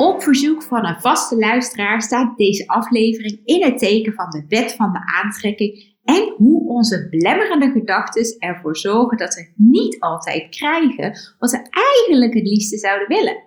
Op verzoek van een vaste luisteraar staat deze aflevering in het teken van de wet van de aantrekking en hoe onze belemmerende gedachten ervoor zorgen dat we niet altijd krijgen wat we eigenlijk het liefste zouden willen.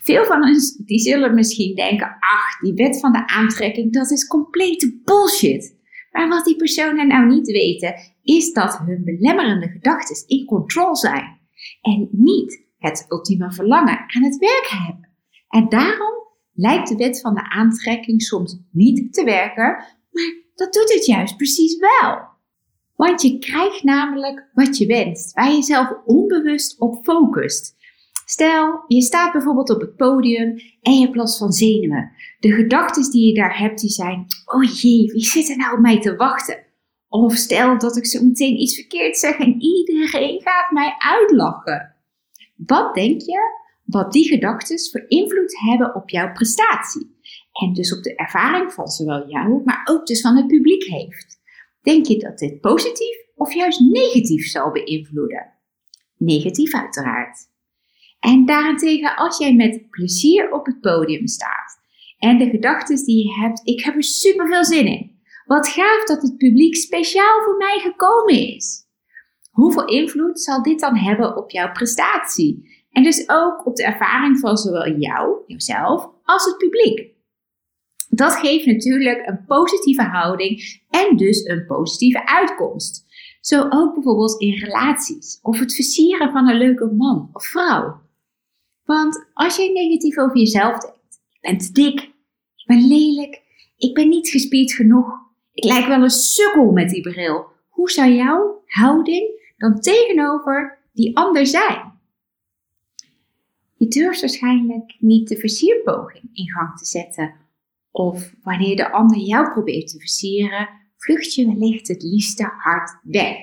Veel van ons die zullen misschien denken, ach, die wet van de aantrekking, dat is complete bullshit. Maar wat die personen nou niet weten, is dat hun belemmerende gedachten in control zijn. En niet het ultieme verlangen aan het werk hebben. En daarom lijkt de wet van de aantrekking soms niet te werken, maar dat doet het juist precies wel. Want je krijgt namelijk wat je wenst, waar je zelf onbewust op focust. Stel, je staat bijvoorbeeld op het podium en je hebt last van zenuwen. De gedachten die je daar hebt, die zijn, oh jee, wie zit er nou op mij te wachten? Of stel dat ik zo meteen iets verkeerd zeg en iedereen gaat mij uitlachen. Wat denk je wat die gedachten voor invloed hebben op jouw prestatie? En dus op de ervaring van zowel jou, maar ook dus van het publiek heeft. Denk je dat dit positief of juist negatief zal beïnvloeden? Negatief uiteraard. En daarentegen, als jij met plezier op het podium staat en de gedachten die je hebt, ik heb er super veel zin in. Wat gaaf dat het publiek speciaal voor mij gekomen is. Hoeveel invloed zal dit dan hebben op jouw prestatie? En dus ook op de ervaring van zowel jou, jezelf, als het publiek. Dat geeft natuurlijk een positieve houding en dus een positieve uitkomst. Zo ook bijvoorbeeld in relaties of het versieren van een leuke man of vrouw. Want als je negatief over jezelf denkt, ik ben te dik, ik ben lelijk, ik ben niet gespierd genoeg, ik lijk wel een sukkel met die bril. Hoe zou jouw houding dan tegenover die ander zijn? Je durft waarschijnlijk niet de versierpoging in gang te zetten. Of wanneer de ander jou probeert te versieren, vlucht je wellicht het liefste hard weg.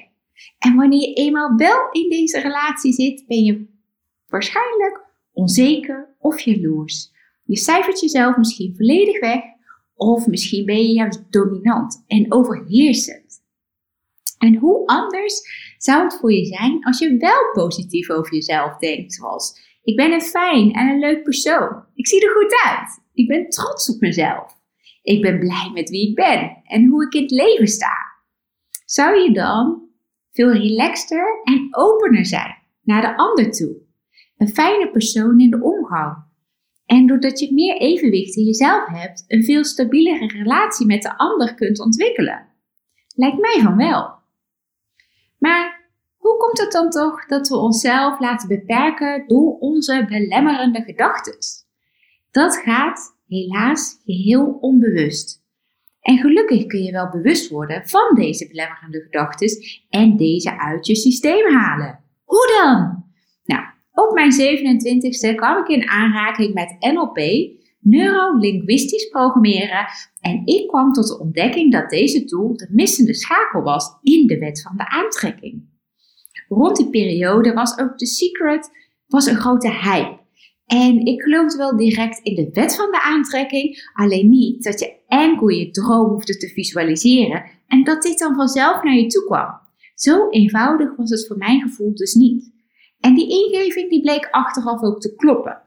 En wanneer je eenmaal wel in deze relatie zit, ben je waarschijnlijk onzeker of jaloers. Je cijfert jezelf misschien volledig weg, of misschien ben je juist dominant en overheersend. En hoe anders zou het voor je zijn als je wel positief over jezelf denkt, zoals ik ben een fijn en een leuk persoon. Ik zie er goed uit. Ik ben trots op mezelf. Ik ben blij met wie ik ben en hoe ik in het leven sta. Zou je dan veel relaxter en opener zijn naar de ander toe? Een fijne persoon in de omgang. En doordat je meer evenwicht in jezelf hebt, een veel stabielere relatie met de ander kunt ontwikkelen. Lijkt mij van wel. Maar hoe komt het dan toch dat we onszelf laten beperken door onze belemmerende gedachten? Dat gaat helaas geheel onbewust. En gelukkig kun je wel bewust worden van deze belemmerende gedachten en deze uit je systeem halen. Hoe dan? Nou, op mijn 27ste kwam ik in aanraking met NLP, neurolinguistisch programmeren, en ik kwam tot de ontdekking dat deze tool de missende schakel was in de wet van de aantrekking rond die periode was ook The Secret was een grote hype. En ik geloofde wel direct in de wet van de aantrekking, alleen niet dat je enkel je droom hoefde te visualiseren en dat dit dan vanzelf naar je toe kwam. Zo eenvoudig was het voor mijn gevoel dus niet. En die ingeving die bleek achteraf ook te kloppen.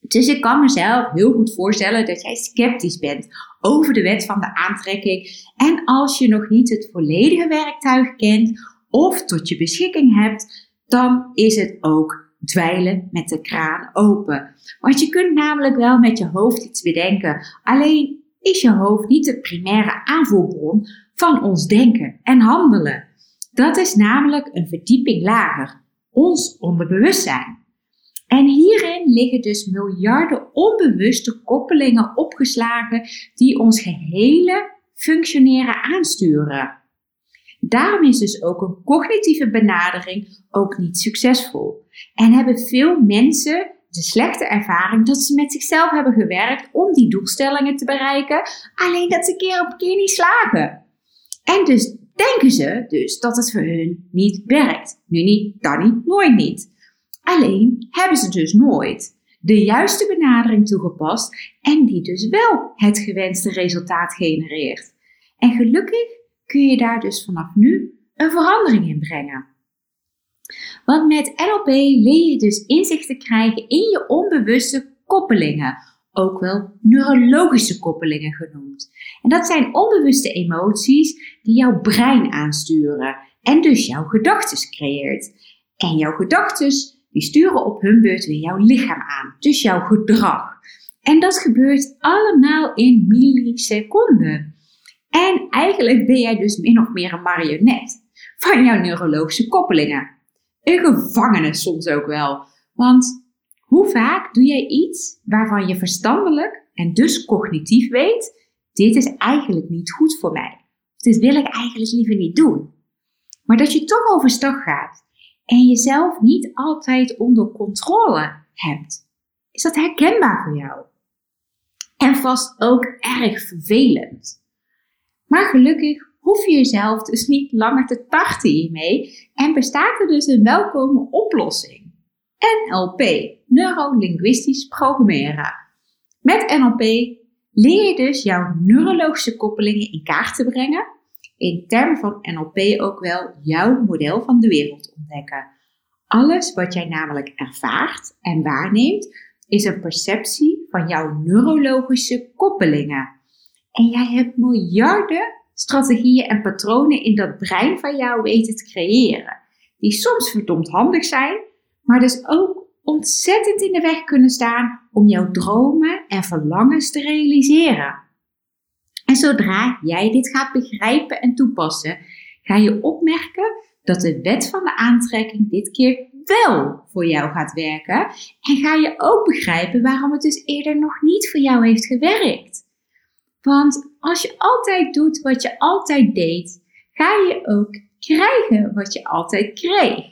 Dus ik kan mezelf heel goed voorstellen dat jij sceptisch bent over de wet van de aantrekking. En als je nog niet het volledige werktuig kent of tot je beschikking hebt, dan is het ook dweilen met de kraan open. Want je kunt namelijk wel met je hoofd iets bedenken, alleen is je hoofd niet de primaire aanvoerbron van ons denken en handelen. Dat is namelijk een verdieping lager, ons onderbewustzijn. En hierin liggen dus miljarden onbewuste koppelingen opgeslagen die ons gehele functioneren aansturen. Daarom is dus ook een cognitieve benadering ook niet succesvol. En hebben veel mensen de slechte ervaring dat ze met zichzelf hebben gewerkt om die doelstellingen te bereiken, alleen dat ze keer op keer niet slagen. En dus denken ze dus dat het voor hun niet werkt. Nu niet, dan niet, nooit niet. Alleen hebben ze dus nooit de juiste benadering toegepast en die dus wel het gewenste resultaat genereert. En gelukkig kun je daar dus vanaf nu een verandering in brengen. Want met NLP leer je dus inzicht te krijgen in je onbewuste koppelingen, ook wel neurologische koppelingen genoemd. En dat zijn onbewuste emoties die jouw brein aansturen en dus jouw gedachten creëert. En jouw gedachten die sturen op hun beurt weer jouw lichaam aan, dus jouw gedrag. En dat gebeurt allemaal in milliseconden. En eigenlijk ben jij dus min of meer een marionet van jouw neurologische koppelingen. Een gevangene soms ook wel. Want hoe vaak doe jij iets waarvan je verstandelijk en dus cognitief weet, dit is eigenlijk niet goed voor mij. Dit wil ik eigenlijk liever niet doen. Maar dat je toch overstag gaat en jezelf niet altijd onder controle hebt. Is dat herkenbaar voor jou? En vast ook erg vervelend. Maar gelukkig hoef je jezelf dus niet langer te tarten hiermee en bestaat er dus een welkome oplossing. NLP, Neurolinguistisch Programmeren. Met NLP leer je dus jouw neurologische koppelingen in kaart te brengen. In termen van NLP ook wel jouw model van de wereld ontdekken. Alles wat jij namelijk ervaart en waarneemt, is een perceptie van jouw neurologische koppelingen. En jij hebt miljarden strategieën en patronen in dat brein van jou weten te creëren. Die soms verdomd handig zijn, maar dus ook ontzettend in de weg kunnen staan om jouw dromen en verlangens te realiseren. En zodra jij dit gaat begrijpen en toepassen, ga je opmerken dat de wet van de aantrekking dit keer wel voor jou gaat werken. En ga je ook begrijpen waarom het dus eerder nog niet voor jou heeft gewerkt. Want als je altijd doet wat je altijd deed, ga je ook krijgen wat je altijd kreeg.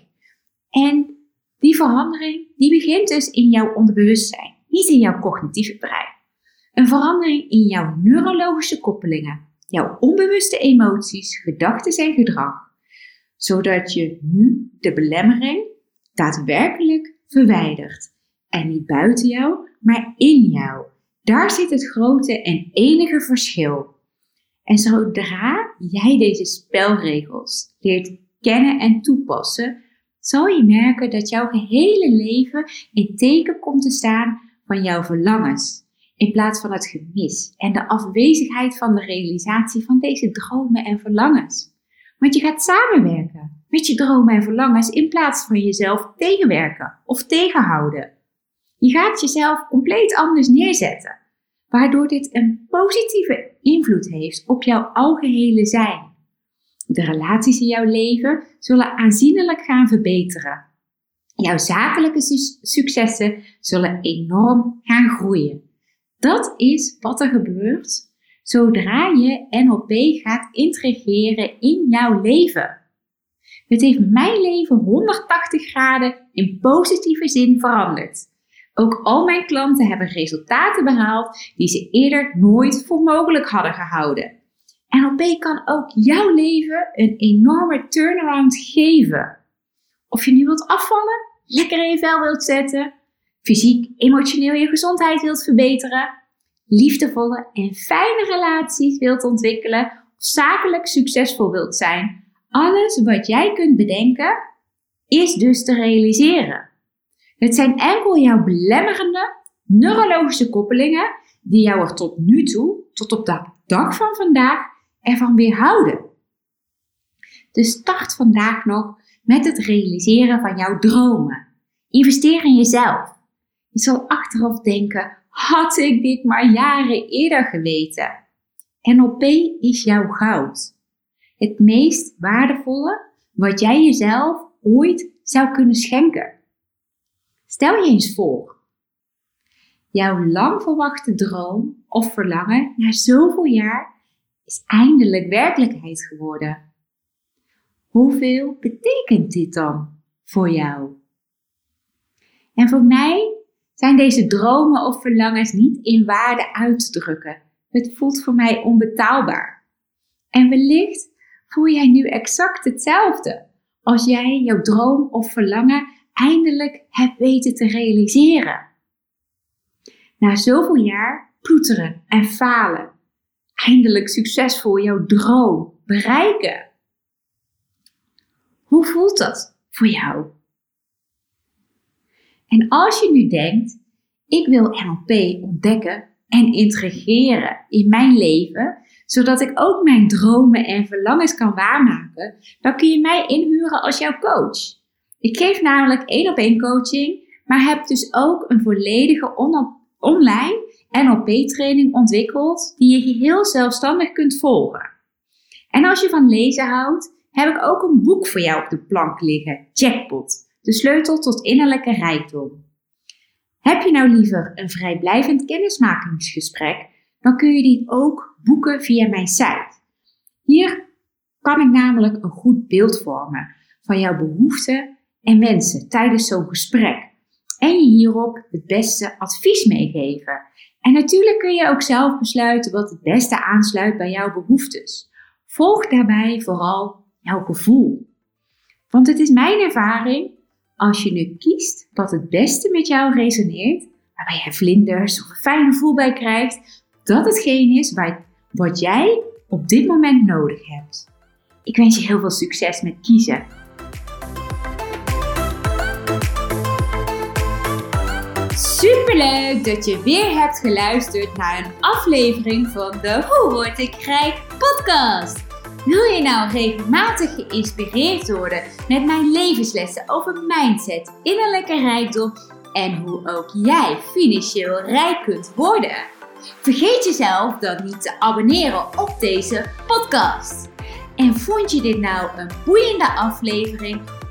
En die verandering, die begint dus in jouw onderbewustzijn, niet in jouw cognitieve brein. Een verandering in jouw neurologische koppelingen, jouw onbewuste emoties, gedachten en gedrag, zodat je nu de belemmering daadwerkelijk verwijdert. En niet buiten jou, maar in jou. Daar zit het grote en enige verschil. En zodra jij deze spelregels leert kennen en toepassen, zal je merken dat jouw gehele leven in teken komt te staan van jouw verlangens. In plaats van het gemis en de afwezigheid van de realisatie van deze dromen en verlangens. Want je gaat samenwerken met je dromen en verlangens in plaats van jezelf tegenwerken of tegenhouden. Je gaat jezelf compleet anders neerzetten, waardoor dit een positieve invloed heeft op jouw algehele zijn. De relaties in jouw leven zullen aanzienlijk gaan verbeteren. Jouw zakelijke successen zullen enorm gaan groeien. Dat is wat er gebeurt zodra je NLP gaat integreren in jouw leven. Het heeft mijn leven 180 graden in positieve zin veranderd. Ook al mijn klanten hebben resultaten behaald die ze eerder nooit voor mogelijk hadden gehouden. NLP kan ook jouw leven een enorme turnaround geven. Of je nu wilt afvallen, lekker in je vel wilt zetten, fysiek, emotioneel je gezondheid wilt verbeteren, liefdevolle en fijne relaties wilt ontwikkelen of zakelijk succesvol wilt zijn. Alles wat jij kunt bedenken is dus te realiseren. Het zijn enkel jouw belemmerende neurologische koppelingen die jou er tot nu toe, tot op de dag van vandaag, ervan weerhouden. Dus start vandaag nog met het realiseren van jouw dromen. Investeer in jezelf. Je zal achteraf denken, had ik dit maar jaren eerder geweten. NLP is jouw goud. Het meest waardevolle wat jij jezelf ooit zou kunnen schenken. Stel je eens voor, jouw lang verwachte droom of verlangen na zoveel jaar is eindelijk werkelijkheid geworden. Hoeveel betekent dit dan voor jou? En voor mij zijn deze dromen of verlangens niet in waarde uit te drukken. Het voelt voor mij onbetaalbaar. En wellicht voel jij nu exact hetzelfde als jij jouw droom of verlangen eindelijk hebt weten te realiseren. Na zoveel jaar ploeteren en falen, eindelijk succesvol jouw droom bereiken. Hoe voelt dat voor jou? En als je nu denkt, ik wil NLP ontdekken en integreren in mijn leven, zodat ik ook mijn dromen en verlangens kan waarmaken, dan kun je mij inhuren als jouw coach. Ik geef namelijk één op één coaching, maar heb dus ook een volledige online NLP training ontwikkeld die je heel zelfstandig kunt volgen. En als je van lezen houdt, heb ik ook een boek voor jou op de plank liggen, Jackpot, de sleutel tot innerlijke rijkdom. Heb je nou liever een vrijblijvend kennismakingsgesprek, dan kun je die ook boeken via mijn site. Hier kan ik namelijk een goed beeld vormen van jouw behoeften en wensen tijdens zo'n gesprek. En je hierop het beste advies meegeven. En natuurlijk kun je ook zelf besluiten wat het beste aansluit bij jouw behoeftes. Volg daarbij vooral jouw gevoel. Want het is mijn ervaring, als je nu kiest wat het beste met jou resoneert, waarbij je vlinders of een fijn gevoel bij krijgt, dat hetgeen is wat jij op dit moment nodig hebt. Ik wens je heel veel succes met kiezen. Superleuk dat je weer hebt geluisterd naar een aflevering van de Hoe Word ik Rijk podcast. Wil je nou regelmatig geïnspireerd worden met mijn levenslessen over mindset, innerlijke rijkdom en hoe ook jij financieel rijk kunt worden? Vergeet jezelf dan niet te abonneren op deze podcast. En vond je dit nou een boeiende aflevering?